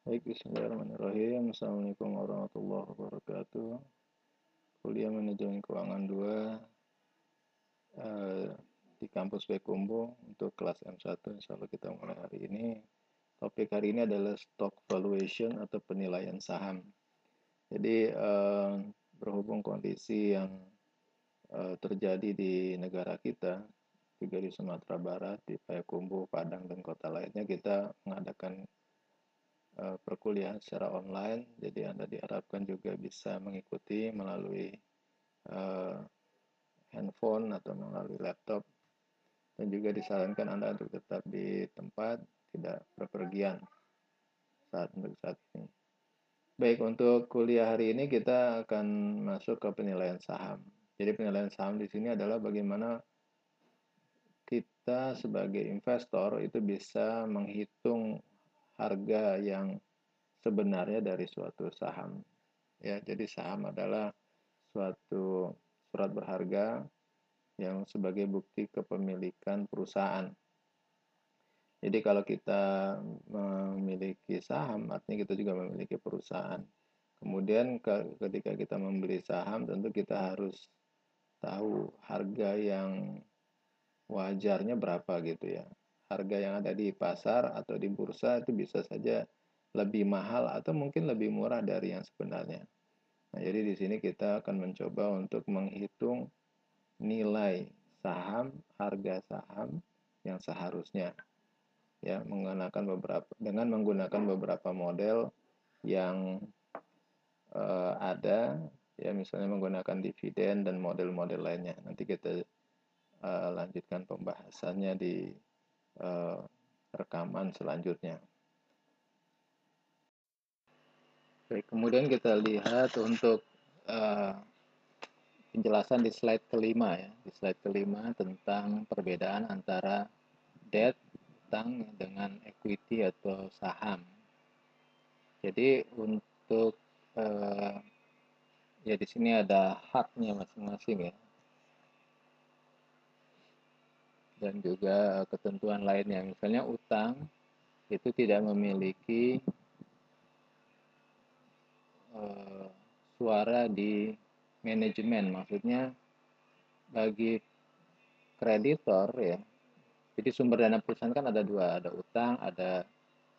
Baik, bismillahirrahmanirrahim. Assalamualaikum warahmatullahi wabarakatuh. Kuliah Manajemen Keuangan 2 eh, di kampus Bekumbo untuk kelas M1 insya Allah kita mulai hari ini. Topik hari ini adalah stock valuation atau penilaian saham. Jadi eh, berhubung kondisi yang eh, terjadi di negara kita, juga di Sumatera Barat, di Payakumbuh, Padang, dan kota lainnya, kita mengadakan perkuliahan secara online. Jadi Anda diharapkan juga bisa mengikuti melalui uh, handphone atau melalui laptop. Dan juga disarankan Anda untuk tetap di tempat, tidak berpergian saat untuk saat ini. Baik, untuk kuliah hari ini kita akan masuk ke penilaian saham. Jadi penilaian saham di sini adalah bagaimana kita sebagai investor itu bisa menghitung harga yang sebenarnya dari suatu saham. Ya, jadi saham adalah suatu surat berharga yang sebagai bukti kepemilikan perusahaan. Jadi kalau kita memiliki saham, artinya kita juga memiliki perusahaan. Kemudian ketika kita membeli saham, tentu kita harus tahu harga yang wajarnya berapa gitu ya harga yang ada di pasar atau di bursa itu bisa saja lebih mahal atau mungkin lebih murah dari yang sebenarnya. Nah, jadi di sini kita akan mencoba untuk menghitung nilai saham, harga saham yang seharusnya ya menggunakan beberapa dengan menggunakan beberapa model yang uh, ada ya misalnya menggunakan dividen dan model-model lainnya. Nanti kita uh, lanjutkan pembahasannya di uh, rekaman selanjutnya. Baik, kemudian kita lihat untuk uh, penjelasan di slide kelima ya, di slide kelima tentang perbedaan antara debt utang dengan equity atau saham. Jadi untuk uh, ya di sini ada haknya masing-masing ya dan juga ketentuan lainnya. Misalnya utang itu tidak memiliki uh, suara di manajemen, maksudnya bagi kreditor ya. Jadi sumber dana perusahaan kan ada dua, ada utang, ada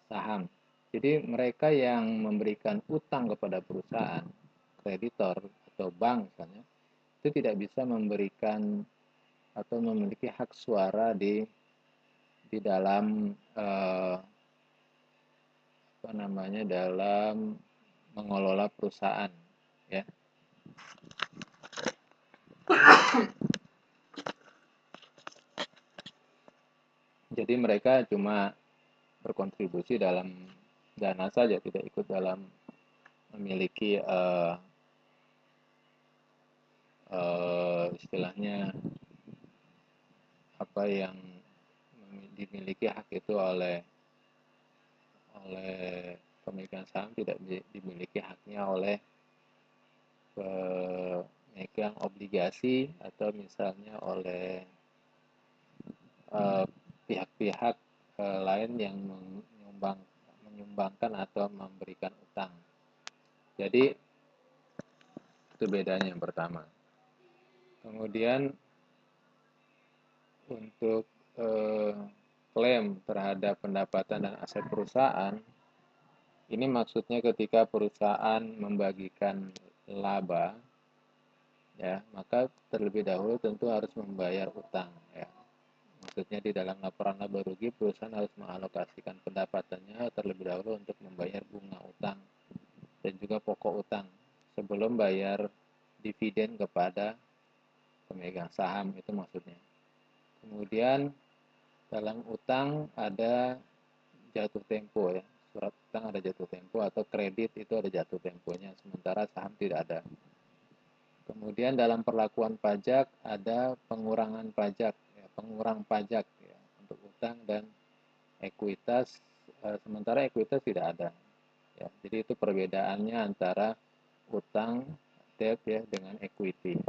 saham. Jadi mereka yang memberikan utang kepada perusahaan, kreditor atau bank misalnya, itu tidak bisa memberikan atau memiliki hak suara di di dalam eh, apa namanya dalam mengelola perusahaan ya. Jadi mereka cuma berkontribusi dalam dana saja tidak ikut dalam memiliki uh, uh, istilahnya apa yang dimiliki hak itu oleh oleh pemegang saham tidak dimiliki haknya oleh pemegang obligasi atau misalnya oleh eh, pihak-pihak uh, lain yang menyumbang menyumbangkan atau memberikan utang. Jadi itu bedanya yang pertama. Kemudian untuk eh, klaim terhadap pendapatan dan aset perusahaan ini maksudnya ketika perusahaan membagikan laba ya maka terlebih dahulu tentu harus membayar utang ya. Maksudnya di dalam laporan laba rugi perusahaan harus mengalokasikan pendapatannya terlebih dahulu untuk membayar bunga utang dan juga pokok utang sebelum bayar dividen kepada pemegang saham itu maksudnya Kemudian dalam utang ada jatuh tempo ya. Surat utang ada jatuh tempo atau kredit itu ada jatuh temponya, sementara saham tidak ada. Kemudian dalam perlakuan pajak ada pengurangan pajak, ya, pengurang pajak ya, untuk utang dan ekuitas, e, sementara ekuitas tidak ada. Ya, jadi itu perbedaannya antara utang debt ya dengan equity.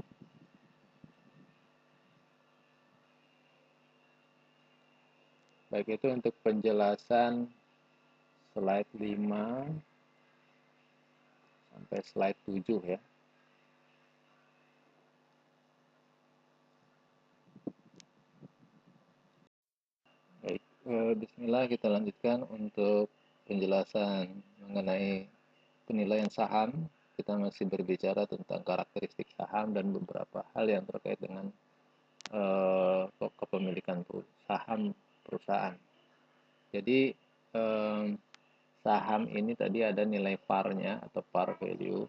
Baik itu untuk penjelasan slide 5 sampai slide 7 ya. Baik, eh, bismillah kita lanjutkan untuk penjelasan mengenai penilaian saham. Kita masih berbicara tentang karakteristik saham dan beberapa hal yang terkait dengan eh, kepemilikan saham perusahaan. Jadi eh, saham ini tadi ada nilai par-nya atau par value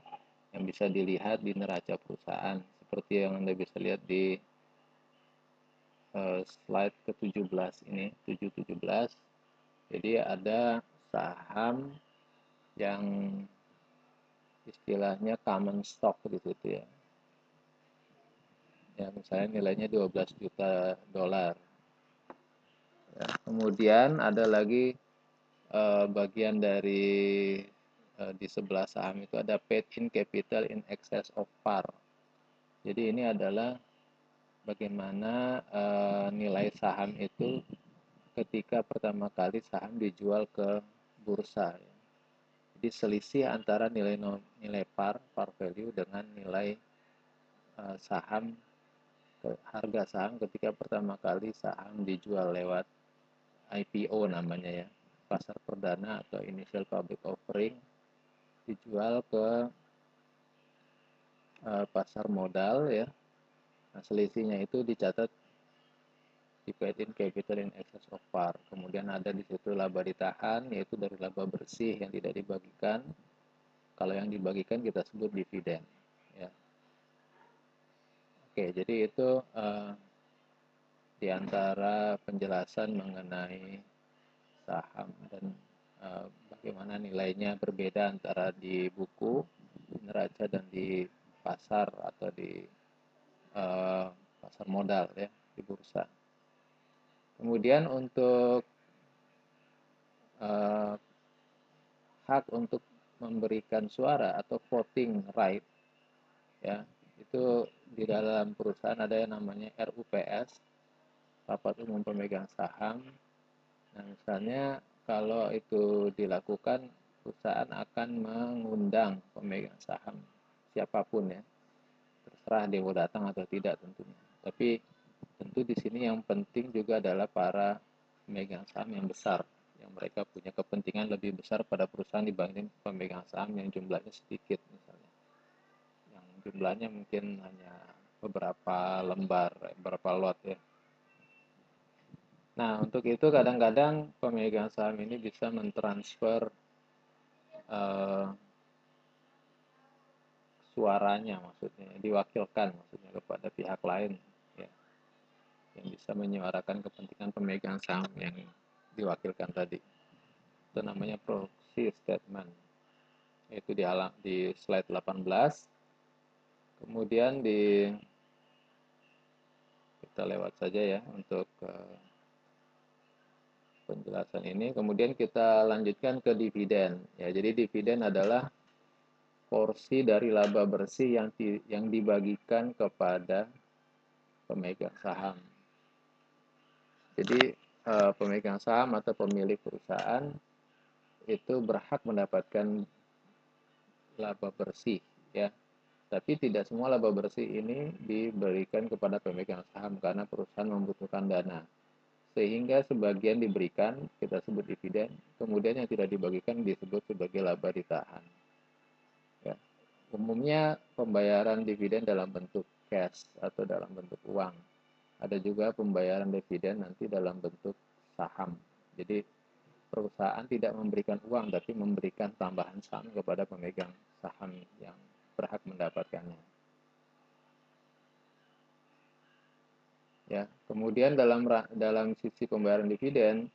yang bisa dilihat di neraca perusahaan. Seperti yang Anda bisa lihat di uh, slide ke-17 ini 717 jadi ada saham yang istilahnya common stock di situ ya. Ya misalnya nilainya 12 juta dolar ya, kemudian ada lagi uh, bagian dari uh, di sebelah saham itu ada paid in capital in excess of par. Jadi ini adalah bagaimana uh, nilai saham itu ketika pertama kali saham dijual ke bursa. Jadi selisih antara nilai nilai par par value dengan nilai uh, saham harga saham ketika pertama kali saham dijual lewat IPO namanya ya pasar perdana atau initial public offering dijual ke uh, pasar modal ya. Nah, selisihnya itu dicatat di paid in capital in excess of par. Kemudian ada di situ laba ditahan yaitu dari laba bersih yang tidak dibagikan. Kalau yang dibagikan kita sebut dividen ya. Oke, jadi itu uh, di antara penjelasan mengenai saham dan uh, bagaimana nilainya berbeda antara di buku, neraca dan di pasar atau di uh, pasar modal ya di bursa. Kemudian untuk uh, hak untuk memberikan suara atau voting right ya itu di dalam perusahaan ada yang namanya RUPS rapat umum pemegang saham Nah, misalnya kalau itu dilakukan, perusahaan akan mengundang pemegang saham siapa pun ya. Terserah dia mau datang atau tidak tentunya. Tapi tentu di sini yang penting juga adalah para pemegang saham yang besar yang mereka punya kepentingan lebih besar pada perusahaan dibanding pemegang saham yang jumlahnya sedikit misalnya. Yang jumlahnya mungkin hanya beberapa lembar, beberapa lot ya Nah, untuk itu kadang-kadang pemegang saham ini bisa mentransfer uh, suaranya maksudnya, diwakilkan maksudnya kepada pihak lain ya, yang bisa menyuarakan kepentingan pemegang saham yang diwakilkan tadi. Itu namanya proxy statement. Itu di alam di slide 18. Kemudian di kita lewat saja ya untuk uh, penjelasan ini. Kemudian kita lanjutkan ke dividen. Ya, jadi dividen adalah porsi dari laba bersih yang di, yang dibagikan kepada pemegang saham. Jadi eh, pemegang saham atau pemilik perusahaan itu berhak mendapatkan laba bersih ya. Tapi tidak semua laba bersih ini diberikan kepada pemegang saham karena perusahaan membutuhkan dana sehingga sebagian diberikan kita sebut dividen kemudian yang tidak dibagikan disebut sebagai laba ditahan. Ya. umumnya pembayaran dividen dalam bentuk cash atau dalam bentuk uang. Ada juga pembayaran dividen nanti dalam bentuk saham. Jadi perusahaan tidak memberikan uang tapi memberikan tambahan saham kepada pemegang saham yang berhak mendapatkannya ya kemudian dalam dalam sisi pembayaran dividen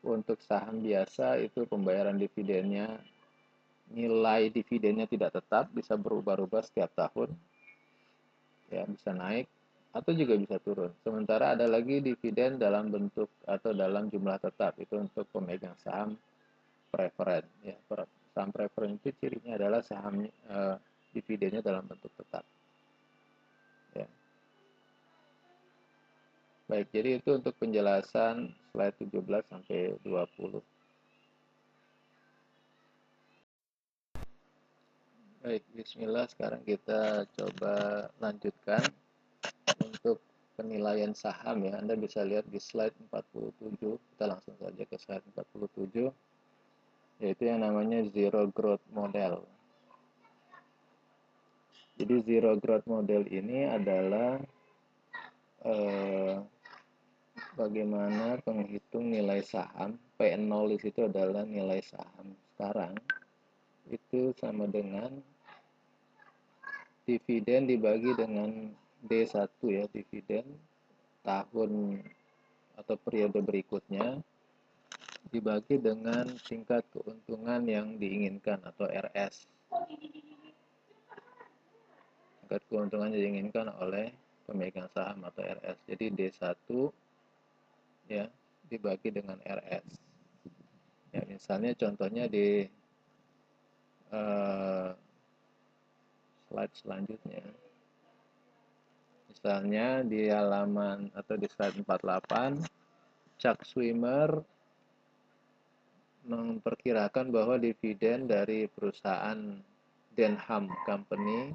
untuk saham biasa itu pembayaran dividennya nilai dividennya tidak tetap bisa berubah-ubah setiap tahun. Ya bisa naik atau juga bisa turun. Sementara ada lagi dividen dalam bentuk atau dalam jumlah tetap itu untuk pemegang saham preferen ya saham preferen itu cirinya adalah saham eh, dividennya dalam bentuk tetap Baik, jadi itu untuk penjelasan slide 17 sampai 20. Baik, bismillah sekarang kita coba lanjutkan untuk penilaian saham ya. Anda bisa lihat di slide 47. Kita langsung saja ke slide 47 yaitu yang namanya zero growth model. Jadi zero growth model ini adalah eh, bagaimana penghitung nilai saham? P0 itu adalah nilai saham sekarang. Itu sama dengan dividen dibagi dengan D1 ya dividen tahun atau periode berikutnya dibagi dengan tingkat keuntungan yang diinginkan atau RS tingkat keuntungan yang diinginkan oleh pemegang saham atau RS jadi D1 ya dibagi dengan RS ya misalnya contohnya di uh, slide selanjutnya. Misalnya di halaman atau di slide 48, Chuck Swimmer memperkirakan bahwa dividen dari perusahaan Denham Company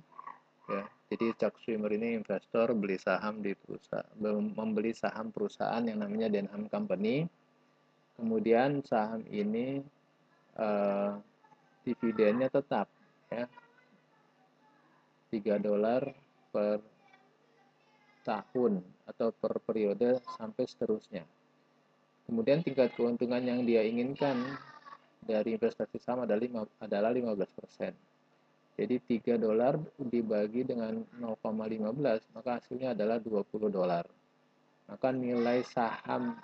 ya. Jadi Chuck Swimmer ini investor beli saham di perusahaan membeli saham perusahaan yang namanya Denham Company. Kemudian saham ini uh, dividennya tetap ya 3 dolar per tahun atau per periode sampai seterusnya. Kemudian tingkat keuntungan yang dia inginkan dari investasi saham adalah 15%. Jadi 3 dolar dibagi dengan 0,15 maka hasilnya adalah 20 dolar. Maka nilai saham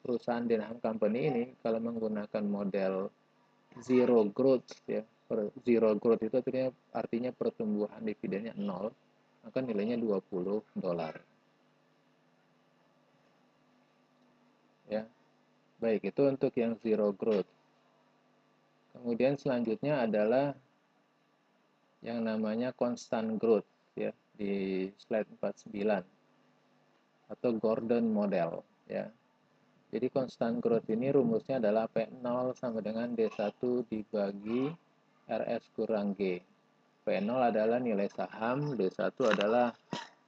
perusahaan Denham Company ini kalau menggunakan model zero growth ya zero growth itu artinya, artinya pertumbuhan dividennya nol, maka nilainya 20 dolar. Ya. Baik, itu untuk yang zero growth. Kemudian selanjutnya adalah yang namanya constant growth ya di slide 49 atau Gordon model ya. Jadi constant growth ini rumusnya adalah P0 sama dengan D1 dibagi RS kurang G. P0 adalah nilai saham, D1 adalah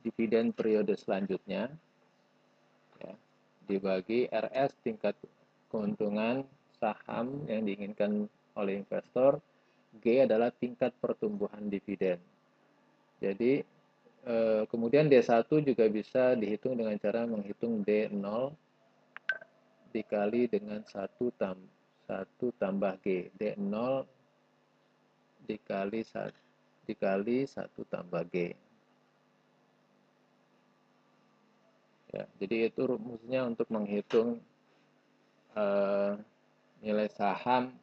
dividen periode selanjutnya. Ya, dibagi RS tingkat keuntungan saham yang diinginkan oleh investor, G adalah tingkat pertumbuhan dividen. Jadi eh, kemudian D1 juga bisa dihitung dengan cara menghitung D0 dikali dengan 1 tambah 1 tambah G. D0 dikali satu dikali satu tambah g. Ya, jadi itu rumusnya untuk menghitung uh, nilai saham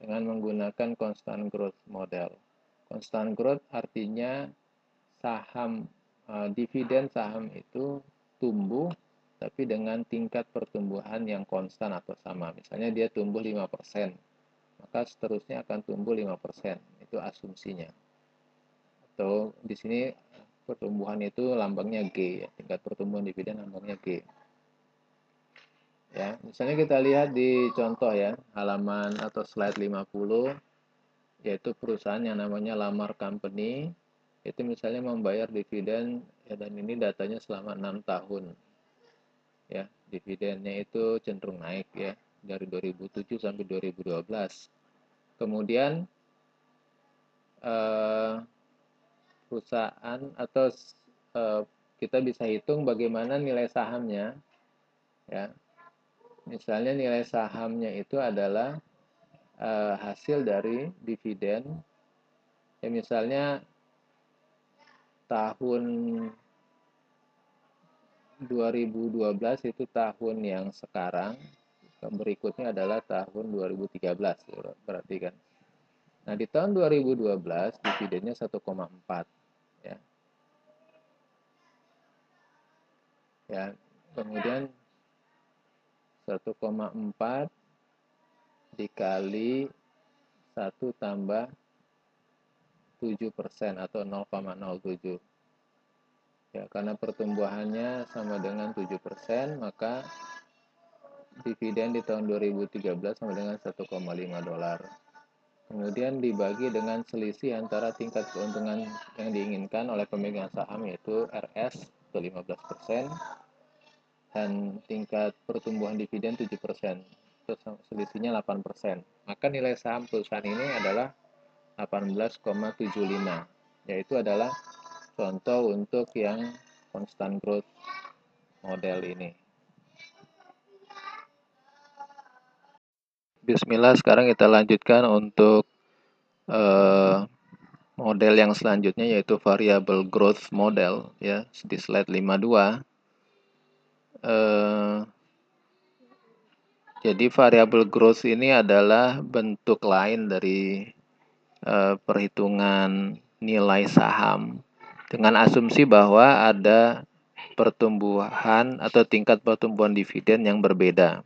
dengan menggunakan constant growth model. Constant growth artinya saham uh, dividen saham itu tumbuh tapi dengan tingkat pertumbuhan yang konstan atau sama. Misalnya dia tumbuh 5%, maka seterusnya akan tumbuh 5%. Itu asumsinya. Atau di sini pertumbuhan itu lambangnya G, ya. tingkat pertumbuhan dividen lambangnya G. Ya, misalnya kita lihat di contoh ya, halaman atau slide 50 yaitu perusahaan yang namanya Lamar Company itu misalnya membayar dividen ya dan ini datanya selama enam tahun ya dividennya itu cenderung naik ya dari 2007 sampai 2012. Kemudian eh, perusahaan atau eh, kita bisa hitung bagaimana nilai sahamnya ya. Misalnya nilai sahamnya itu adalah eh, hasil dari dividen ya misalnya tahun 2012 itu tahun yang sekarang berikutnya adalah tahun 2013 berarti kan. Nah, di tahun 2012 dividennya 1,4 ya. Ya, kemudian 1,4 dikali 1 tambah 7% atau 0,07. Ya, karena pertumbuhannya sama dengan 7%, maka dividen di tahun 2013 sama dengan 1,5 dolar. kemudian dibagi dengan selisih antara tingkat keuntungan yang diinginkan oleh pemegang saham yaitu RS ke 15% dan tingkat pertumbuhan dividen 7%. Terus selisihnya 8%. Maka nilai saham perusahaan ini adalah 18,75 yaitu adalah contoh untuk yang constant growth model ini. Bismillah, sekarang kita lanjutkan untuk uh, model yang selanjutnya yaitu variable growth model ya di slide 52. Uh, jadi variable growth ini adalah bentuk lain dari uh, perhitungan nilai saham dengan asumsi bahwa ada pertumbuhan atau tingkat pertumbuhan dividen yang berbeda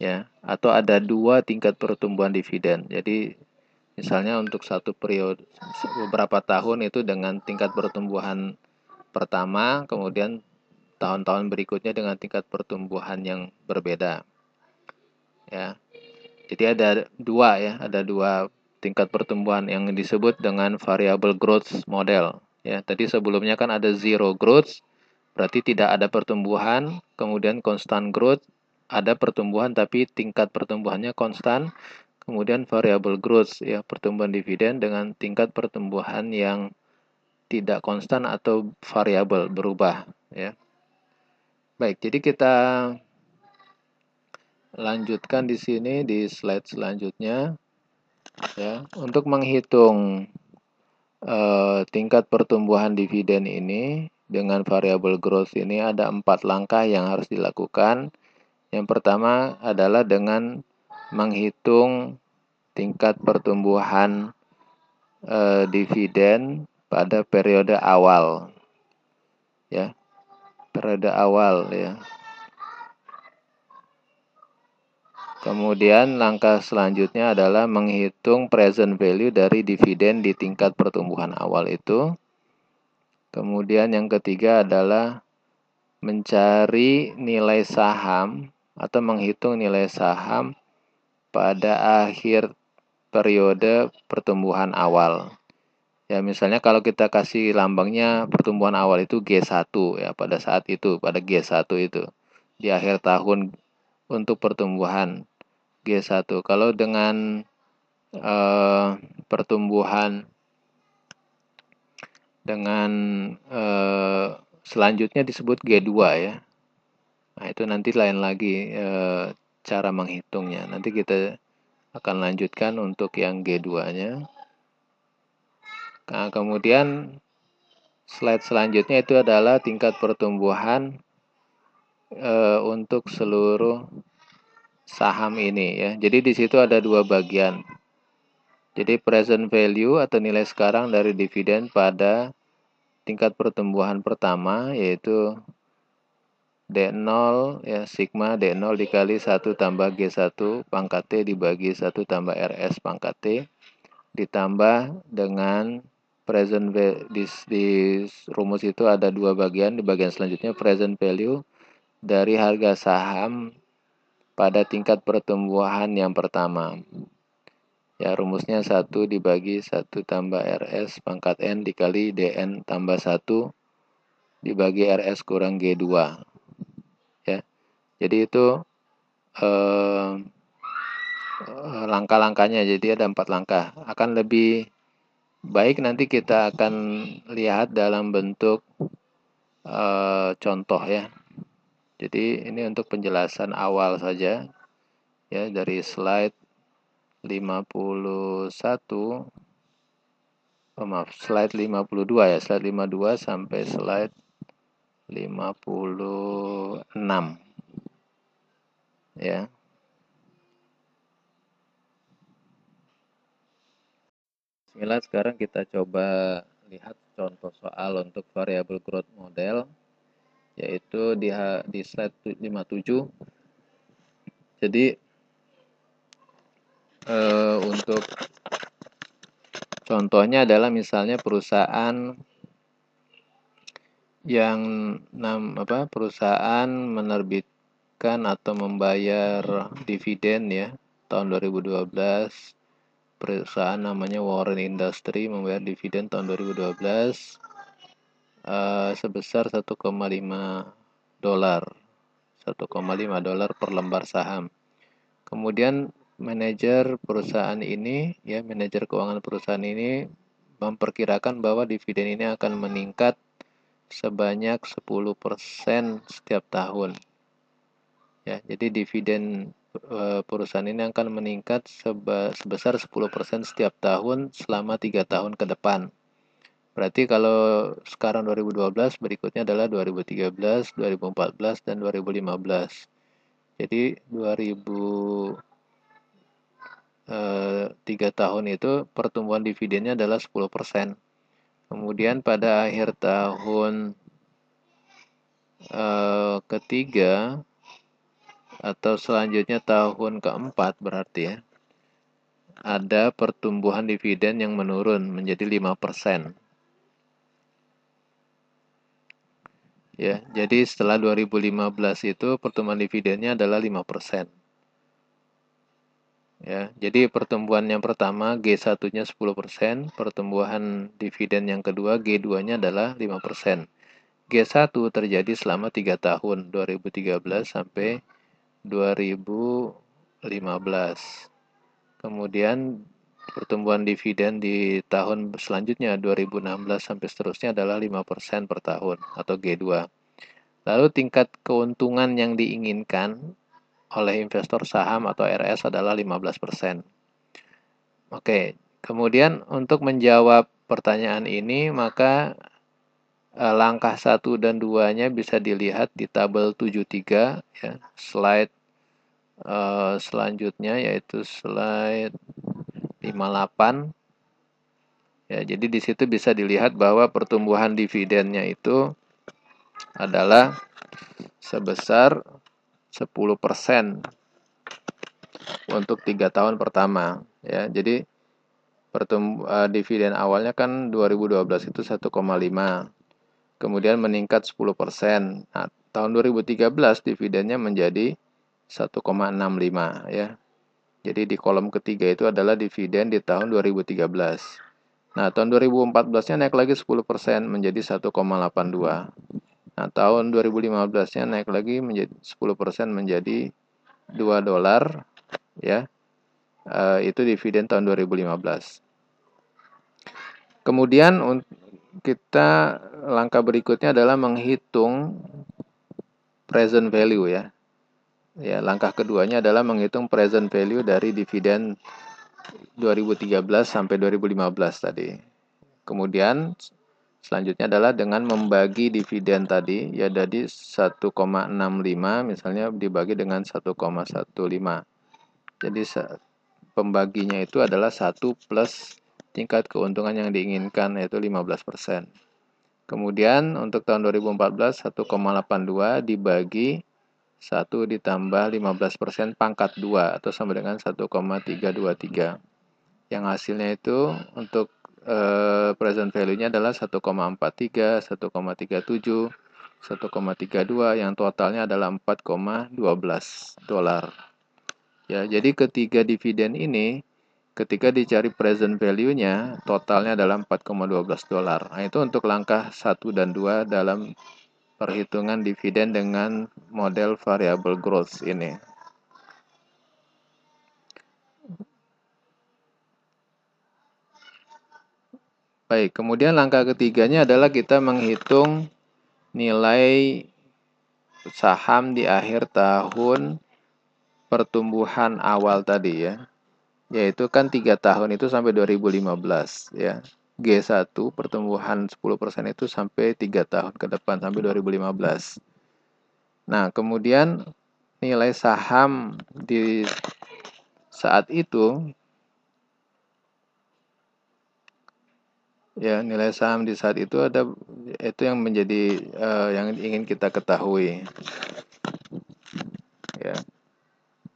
ya atau ada dua tingkat pertumbuhan dividen. Jadi misalnya untuk satu periode beberapa tahun itu dengan tingkat pertumbuhan pertama, kemudian tahun-tahun berikutnya dengan tingkat pertumbuhan yang berbeda. Ya. Jadi ada dua ya, ada dua tingkat pertumbuhan yang disebut dengan variable growth model. Ya, tadi sebelumnya kan ada zero growth, berarti tidak ada pertumbuhan, kemudian constant growth, ada pertumbuhan tapi tingkat pertumbuhannya konstan. Kemudian variable growth ya pertumbuhan dividen dengan tingkat pertumbuhan yang tidak konstan atau variabel berubah ya. Baik, jadi kita lanjutkan di sini di slide selanjutnya ya. Untuk menghitung eh, tingkat pertumbuhan dividen ini dengan variable growth ini ada empat langkah yang harus dilakukan. Yang pertama adalah dengan menghitung tingkat pertumbuhan eh, dividen pada periode awal. Ya. Periode awal ya. Kemudian langkah selanjutnya adalah menghitung present value dari dividen di tingkat pertumbuhan awal itu. Kemudian yang ketiga adalah mencari nilai saham atau menghitung nilai saham pada akhir periode pertumbuhan awal. Ya, misalnya kalau kita kasih lambangnya pertumbuhan awal itu G1 ya pada saat itu, pada G1 itu di akhir tahun untuk pertumbuhan G1. Kalau dengan eh, pertumbuhan dengan eh, selanjutnya disebut G2 ya. Nah, itu nanti lain lagi e, cara menghitungnya. Nanti kita akan lanjutkan untuk yang G2-nya. Nah, kemudian slide selanjutnya itu adalah tingkat pertumbuhan e, untuk seluruh saham ini ya. Jadi di situ ada dua bagian. Jadi present value atau nilai sekarang dari dividen pada tingkat pertumbuhan pertama yaitu D0 ya sigma D0 dikali 1 tambah G1 pangkat T dibagi 1 tambah RS pangkat T ditambah dengan present di, di rumus itu ada dua bagian di bagian selanjutnya present value dari harga saham pada tingkat pertumbuhan yang pertama ya rumusnya 1 dibagi 1 tambah RS pangkat N dikali DN tambah 1 dibagi RS kurang G2 jadi itu eh, langkah-langkahnya. Jadi ada empat langkah. Akan lebih baik nanti kita akan lihat dalam bentuk eh, contoh ya. Jadi ini untuk penjelasan awal saja ya dari slide 51 oh maaf slide 52 ya slide 52 sampai slide 56 ya. Bismillah sekarang kita coba lihat contoh soal untuk variable growth model yaitu di di slide 57. Jadi eh, untuk contohnya adalah misalnya perusahaan yang nam apa perusahaan menerbit menerbitkan atau membayar dividen ya tahun 2012 perusahaan namanya Warren Industry membayar dividen tahun 2012 uh, sebesar 1,5 dolar. 1,5 dolar per lembar saham. Kemudian manajer perusahaan ini ya manajer keuangan perusahaan ini memperkirakan bahwa dividen ini akan meningkat sebanyak 10% setiap tahun. Ya jadi dividen Eh, perusahaan ini akan meningkat sebesar 10% setiap tahun selama tiga tahun ke depan. Berarti kalau sekarang 2012, berikutnya adalah 2013, 2014, dan 2015. Jadi 2000 eh, tiga tahun itu pertumbuhan dividennya adalah 10%. Kemudian pada akhir tahun eh, ketiga atau selanjutnya tahun keempat berarti ya ada pertumbuhan dividen yang menurun menjadi 5%. Ya, jadi setelah 2015 itu pertumbuhan dividennya adalah 5%. Ya, jadi pertumbuhan yang pertama G1-nya 10%, pertumbuhan dividen yang kedua G2-nya adalah 5%. G1 terjadi selama 3 tahun, 2013 sampai 2015. Kemudian pertumbuhan dividen di tahun selanjutnya 2016 sampai seterusnya adalah 5% per tahun atau G2. Lalu tingkat keuntungan yang diinginkan oleh investor saham atau RS adalah 15%. Oke, kemudian untuk menjawab pertanyaan ini maka langkah 1 dan 2-nya bisa dilihat di tabel 73 ya, slide uh, selanjutnya yaitu slide 58 ya jadi di situ bisa dilihat bahwa pertumbuhan dividennya itu adalah sebesar 10% untuk tiga tahun pertama ya. Jadi pertumbuhan uh, dividen awalnya kan 2012 itu 1,5 kemudian meningkat 10%. Nah, tahun 2013 dividennya menjadi 1,65 ya. Jadi di kolom ketiga itu adalah dividen di tahun 2013. Nah, tahun 2014-nya naik lagi 10% menjadi 1,82. Nah, tahun 2015-nya naik lagi menjadi 10% menjadi 2 dolar ya. E, itu dividen tahun 2015. Kemudian kita langkah berikutnya adalah menghitung present value ya. Ya, langkah keduanya adalah menghitung present value dari dividen 2013 sampai 2015 tadi. Kemudian selanjutnya adalah dengan membagi dividen tadi ya dari 1,65 misalnya dibagi dengan 1,15. Jadi pembaginya itu adalah 1 plus tingkat keuntungan yang diinginkan yaitu 15%. Kemudian untuk tahun 2014 1,82 dibagi 1 ditambah 15% pangkat 2 atau sama dengan 1,323. Yang hasilnya itu untuk eh, present value-nya adalah 1,43, 1,37, 1,32 yang totalnya adalah 4,12 dolar. Ya, jadi ketiga dividen ini ketika dicari present value-nya, totalnya adalah 4,12 dolar. Nah, itu untuk langkah 1 dan 2 dalam perhitungan dividen dengan model variable growth ini. Baik, kemudian langkah ketiganya adalah kita menghitung nilai saham di akhir tahun pertumbuhan awal tadi ya yaitu kan tiga tahun itu sampai 2015 ya. G1 pertumbuhan 10% itu sampai tiga tahun ke depan sampai 2015. Nah, kemudian nilai saham di saat itu ya nilai saham di saat itu ada itu yang menjadi uh, yang ingin kita ketahui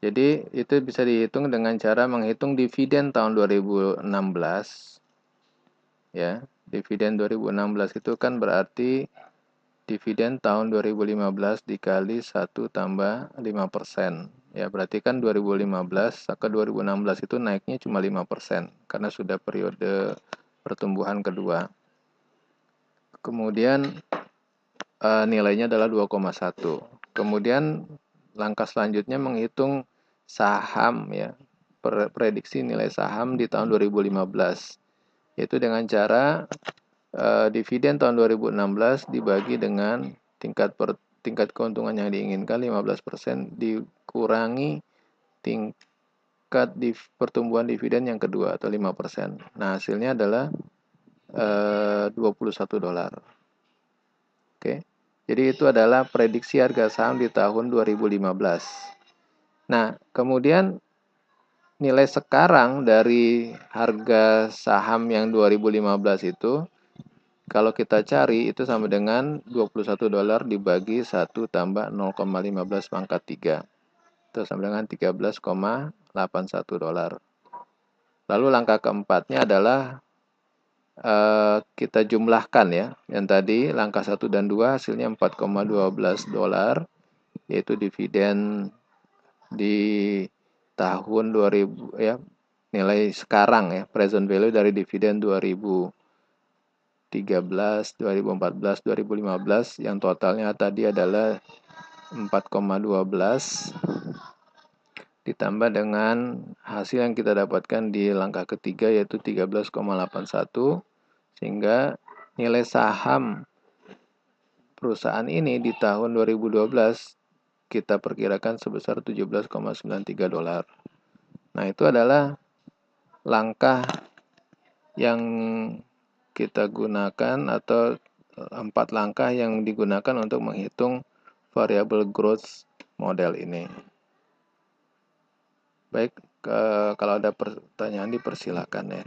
jadi itu bisa dihitung dengan cara menghitung dividen tahun 2016. Ya, dividen 2016 itu kan berarti dividen tahun 2015 dikali 1 tambah 5%. Ya, berarti kan 2015 ke 2016 itu naiknya cuma 5% karena sudah periode pertumbuhan kedua. Kemudian uh, nilainya adalah 2,1. Kemudian langkah selanjutnya menghitung saham ya, prediksi nilai saham di tahun 2015 yaitu dengan cara uh, dividen tahun 2016 dibagi dengan tingkat per, tingkat keuntungan yang diinginkan 15% dikurangi tingkat di pertumbuhan dividen yang kedua atau 5%. Nah, hasilnya adalah eh, 21 dolar. Oke. Jadi itu adalah prediksi harga saham di tahun 2015. Nah, kemudian nilai sekarang dari harga saham yang 2015 itu kalau kita cari itu sama dengan 21 dolar dibagi 1 tambah 0,15 pangkat 3. Itu sama dengan 13,81 dolar. Lalu langkah keempatnya adalah uh, kita jumlahkan ya. Yang tadi langkah 1 dan 2 hasilnya 4,12 dolar yaitu dividen di tahun 2000 ya nilai sekarang ya. Present value dari dividen 2000 2013, 2014, 2015 yang totalnya tadi adalah 4,12 ditambah dengan hasil yang kita dapatkan di langkah ketiga yaitu 13,81 sehingga nilai saham perusahaan ini di tahun 2012 kita perkirakan sebesar 17,93 dolar. Nah, itu adalah langkah yang kita gunakan atau eh, empat langkah yang digunakan untuk menghitung variable growth model ini. Baik, ke, kalau ada pertanyaan dipersilakan ya.